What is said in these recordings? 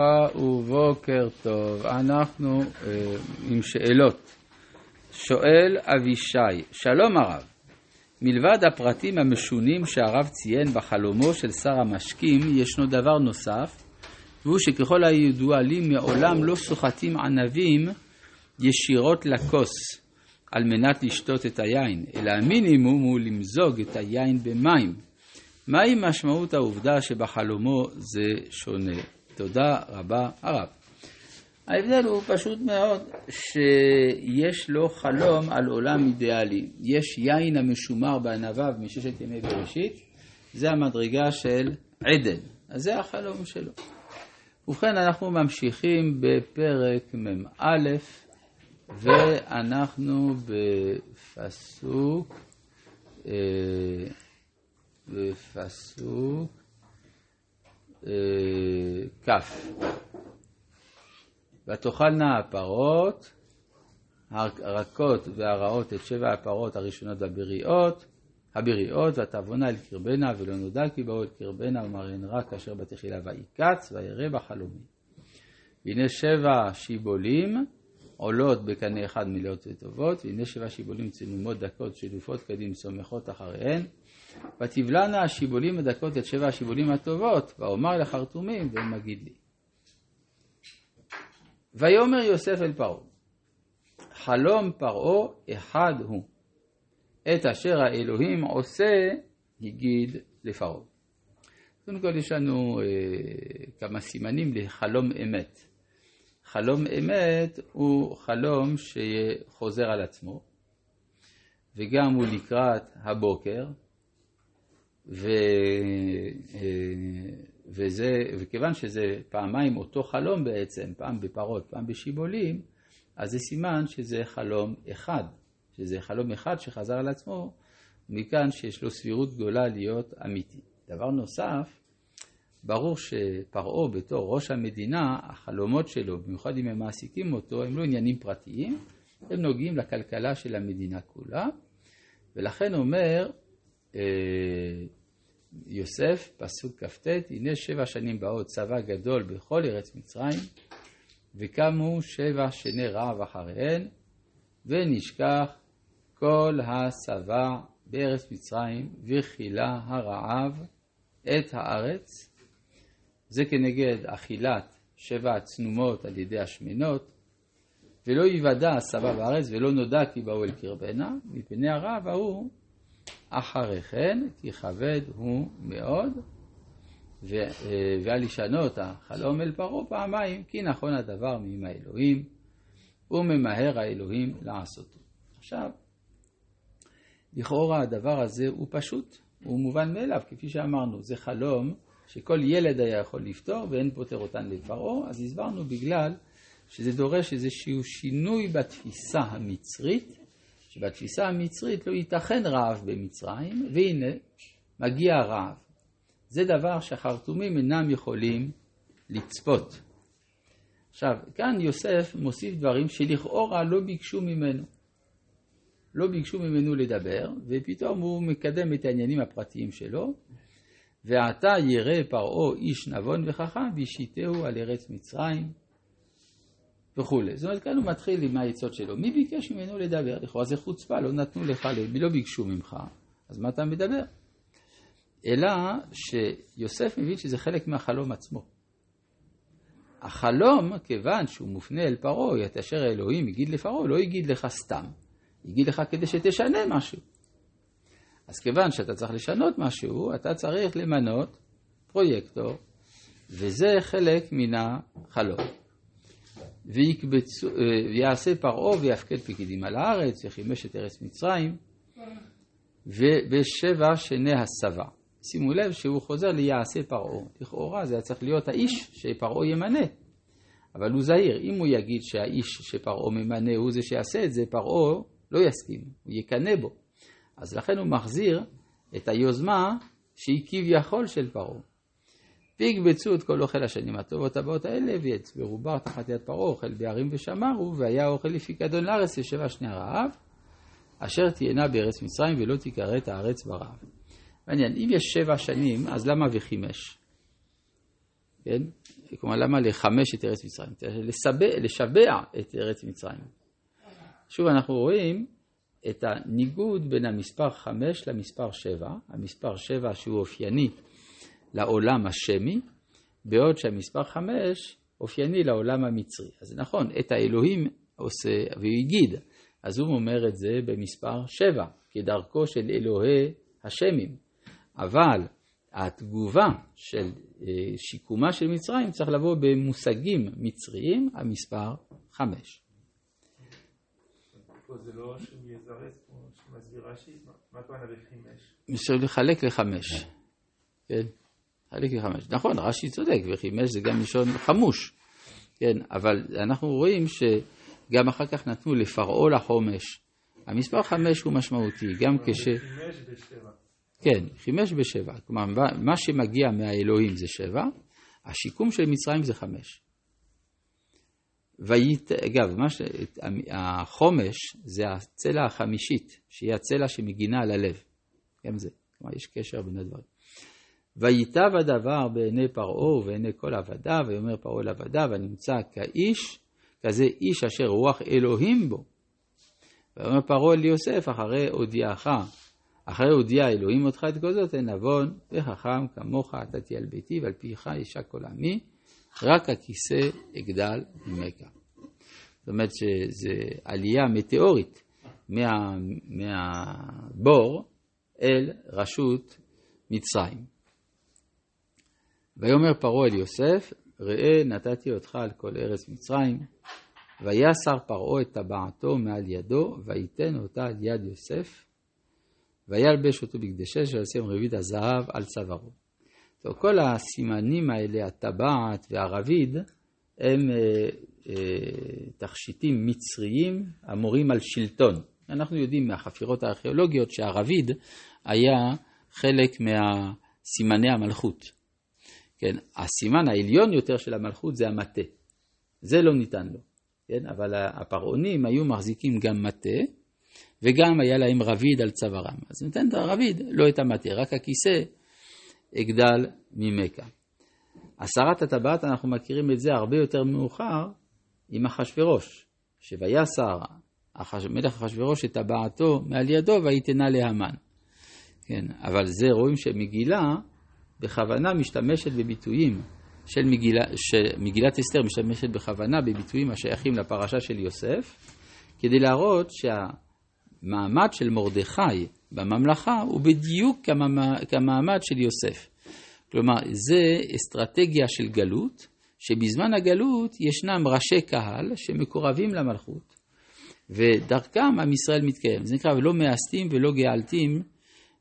וברכה ובוקר טוב. אנחנו אה, עם שאלות. שואל אבישי, שלום הרב, מלבד הפרטים המשונים שהרב ציין בחלומו של שר המשקים, ישנו דבר נוסף, והוא שככל הידוע לי מעולם לא סוחטים ענבים ישירות לכוס על מנת לשתות את היין, אלא המינימום הוא למזוג את היין במים. מהי משמעות העובדה שבחלומו זה שונה? תודה רבה הרב. ההבדל הוא פשוט מאוד שיש לו חלום על עולם אידיאלי. יש יין המשומר בענביו מששת ימי בראשית, זה המדרגה של עדן. אז זה החלום שלו. ובכן, אנחנו ממשיכים בפרק מ"א, ואנחנו בפסוק, אה, בפסוק אה, כ'. ותאכלנה הפרות, הרכות והרעות את שבע הפרות הראשונות הבריאות, הבריאות, ותבונה אל קרבנה, ולא נודע כי באו אל קרבנה, ומראין רק אשר בתחילה ויקץ, וירא בחלומי. והנה שבע שיבולים עולות בקנה אחד מלאות וטובות, והנה שבע שיבולים צנומות דקות שלופות קדים סומכות אחריהן, ותבלענה השיבולים הדקות את שבע השיבולים הטובות, ואומר לחרטומים, ומגיד לי. ויאמר יוסף אל פרעה, חלום פרעה אחד הוא, את אשר האלוהים עושה, הגיד לפרעה. קודם כל יש לנו אה, כמה סימנים לחלום אמת. חלום אמת הוא חלום שחוזר על עצמו, וגם הוא לקראת הבוקר, ו, אה, וזה, וכיוון שזה פעמיים אותו חלום בעצם, פעם בפרות, פעם בשיבולים, אז זה סימן שזה חלום אחד, שזה חלום אחד שחזר על עצמו, מכאן שיש לו סבירות גדולה להיות אמיתי. דבר נוסף, ברור שפרעה בתור ראש המדינה, החלומות שלו, במיוחד אם הם מעסיקים אותו, הם לא עניינים פרטיים, הם נוגעים לכלכלה של המדינה כולה, ולכן אומר, אה, יוסף, פסוק כ"ט, הנה שבע שנים באות צבא גדול בכל ארץ מצרים, וקמו שבע שני רעב אחריהן, ונשכח כל השבע בארץ מצרים, וכילה הרעב את הארץ. זה כנגד אכילת שבע הצנומות על ידי השמנות, ולא יוודע השבע בארץ, ולא נודע כי באו אל קרבנה, מפני הרעב ההוא אחרי כן, כי כבד הוא מאוד, אה, ועל ישנות החלום אל פרעה פעמיים, כי נכון הדבר מעם האלוהים, וממהר האלוהים לעשותו. עכשיו, לכאורה הדבר הזה הוא פשוט, הוא מובן מאליו, כפי שאמרנו, זה חלום שכל ילד היה יכול לפתור ואין פותר אותן לפרעה, אז הסברנו בגלל שזה דורש איזשהו שינוי בתפיסה המצרית, שבתפיסה המצרית לא ייתכן רעב במצרים, והנה, מגיע הרעב. זה דבר שהחרטומים אינם יכולים לצפות. עכשיו, כאן יוסף מוסיף דברים שלכאורה לא ביקשו ממנו. לא ביקשו ממנו לדבר, ופתאום הוא מקדם את העניינים הפרטיים שלו, ועתה ירא פרעה איש נבון וחכם, וישיתהו על ארץ מצרים, וכולי. זאת אומרת, כאן הוא מתחיל עם העצות שלו. מי ביקש ממנו לדבר? לכאורה זה חוצפה, לא נתנו לך, לא ביקשו ממך, אז מה אתה מדבר? אלא שיוסף מבין שזה חלק מהחלום עצמו. החלום, כיוון שהוא מופנה אל פרעה, את אשר האלוהים הגיד לפרעה, לא הגיד לך סתם, הגיד לך כדי שתשנה משהו. אז כיוון שאתה צריך לשנות משהו, אתה צריך למנות פרויקטור, וזה חלק מן החלום. ויקבצו, אה, ויעשה פרעה ויפקד פקידים על הארץ, וחימש את ארץ מצרים, ובשבע שני הסבה. שימו לב שהוא חוזר ליעשה פרעה. לכאורה זה היה צריך להיות האיש שפרעה ימנה. אבל הוא זהיר, אם הוא יגיד שהאיש שפרעה ממנה הוא זה שיעשה את זה, פרעה לא יסכים, הוא יקנא בו. אז לכן הוא מחזיר את היוזמה שהיא כביכול של פרעה. ויקבצו את כל אוכל השנים הטובות הבאות האלה, ויצברו בר תחת יד פרעה אוכל בערים ושמרו, והיה אוכל לפי גדול לארץ לשבע שני הרעב, אשר תהיינה בארץ מצרים ולא תיכרת הארץ ברעב. מעניין, אם יש שבע שנים, אז למה וחימש? כן? כלומר, למה לחמש את ארץ מצרים? לשבע, לשבע את ארץ מצרים. שוב, אנחנו רואים את הניגוד בין המספר חמש למספר שבע, המספר שבע שהוא אופייני לעולם השמי, בעוד שהמספר חמש אופייני לעולם המצרי. אז נכון, את האלוהים עושה, והוא הגיד, אז הוא אומר את זה במספר שבע, כדרכו של אלוהי השמים. אבל התגובה של אה, שיקומה של מצרים צריך לבוא במושגים מצריים, המספר חמש. זה לא שהוא יזרז, כמו שמסביר רש"י, מה הכוונה? אפשר לחלק לחמש. כן, חלק לחמש. נכון, רש"י צודק, וחימש זה גם לשון חמוש. כן, אבל אנחנו רואים שגם אחר כך נתנו לפרעה לחומש. המספר חמש הוא משמעותי, גם כש... חימש בשבע. כן, חימש בשבע. כלומר, מה שמגיע מהאלוהים זה שבע, השיקום של מצרים זה חמש. וית... אגב, ש... החומש זה הצלע החמישית, שהיא הצלע שמגינה על הלב. גם זה. כלומר, יש קשר בין הדברים. וייטב הדבר בעיני פרעה ובעיני כל עבדיו, ויאמר פרעה לעבדיו, הנמצא כאיש, כזה איש אשר רוח אלוהים בו. ויאמר פרעה אל יוסף, אחרי הודיעך, אחרי הודיע אלוהים אותך את כל זאת, אין נבון וחכם כמוך אתה תהיה על ביתי, ועל פיך ישק כל עמי, רק הכיסא אגדל ממך. זאת אומרת שזו עלייה מטאורית מה, מהבור אל רשות מצרים. ויאמר פרעה אל יוסף, ראה נתתי אותך על כל ארץ מצרים, ויסר פרעה את טבעתו מעל ידו, ויתן אותה על יד יוסף, וילבש אותו בגדי שש, וישים רביד הזהב על צווארו. טוב, כל הסימנים האלה, הטבעת והרביד, הם אה, אה, תכשיטים מצריים המורים על שלטון. אנחנו יודעים מהחפירות הארכיאולוגיות שהרביד היה חלק מהסימני המלכות. כן, הסימן העליון יותר של המלכות זה המטה. זה לא ניתן לו. כן, אבל הפרעונים היו מחזיקים גם מטה, וגם היה להם רביד על צווארם. אז ניתן את הרביד, לא את המטה, רק הכיסא אגדל ממכה. הסרת הטבעת, אנחנו מכירים את זה הרבה יותר מאוחר עם אחשורוש, שויסר מלך אחשורוש את טבעתו מעל ידו ויתנה להמן. כן, אבל זה רואים שמגילה בכוונה משתמשת בביטויים של מגילה, שמגילת אסתר משתמשת בכוונה בביטויים השייכים לפרשה של יוסף, כדי להראות שהמעמד של מרדכי בממלכה הוא בדיוק כמעמד של יוסף. כלומר, זה אסטרטגיה של גלות, שבזמן הגלות ישנם ראשי קהל שמקורבים למלכות, ודרכם עם ישראל מתקיים. זה נקרא ולא מאסתים ולא גאלתים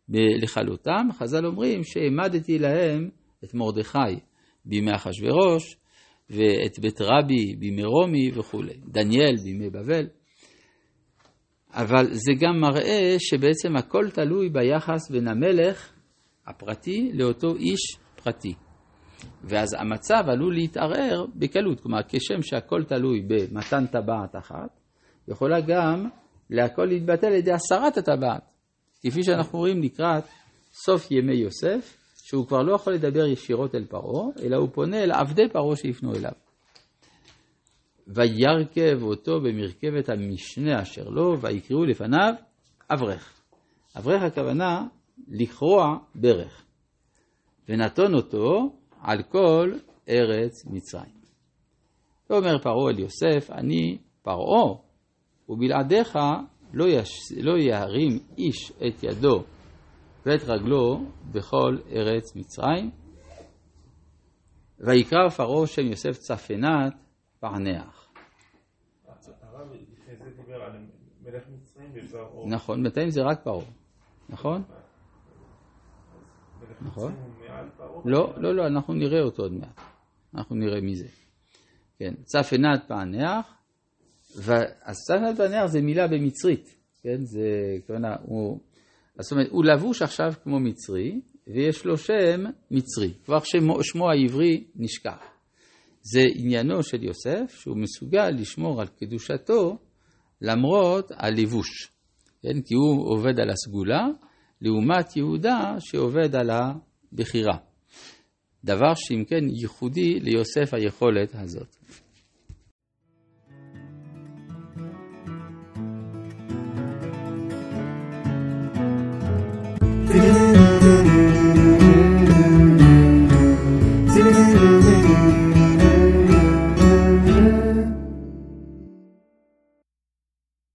לכלותם. חז"ל אומרים שהעמדתי להם את מרדכי בימי אחשורוש, ואת בית רבי בימי רומי וכולי, דניאל בימי בבל. אבל זה גם מראה שבעצם הכל תלוי ביחס בין המלך הפרטי לאותו איש פרטי. ואז המצב עלול להתערער בקלות, כלומר כשם שהכל תלוי במתן טבעת אחת, יכולה גם להכל להתבטל על ידי הסרת הטבעת, כפי שאנחנו רואים לקראת סוף ימי יוסף, שהוא כבר לא יכול לדבר ישירות אל פרעה, אלא הוא פונה אל עבדי פרעה שיפנו אליו. וירכב אותו במרכבת המשנה אשר לו, ויקראו לפניו אברך. אברך הכוונה לכרוע ברך. ונתון אותו על כל ארץ מצרים. ואומר פרעה אל יוסף, אני פרעה, ובלעדיך לא, יש, לא ירים איש את ידו ואת רגלו בכל ארץ מצרים. ויקרא פרעה שם יוסף צפנת ופרעה. נכון, בינתיים זה רק פרעה, נכון? נכון? לא, לא, לא, אנחנו נראה אותו עוד מעט. אנחנו נראה מי זה. כן, צף עינת פענח, עינת פענח זה מילה במצרית, כן, זה, כוונה, הוא, זאת אומרת, הוא לבוש עכשיו כמו מצרי, ויש לו שם מצרי, כבר שמו, שמו העברי נשכח. זה עניינו של יוסף, שהוא מסוגל לשמור על קדושתו למרות הלבוש, כן, כי הוא עובד על הסגולה, לעומת יהודה שעובד על הבחירה. דבר שאם כן ייחודי ליוסף היכולת הזאת.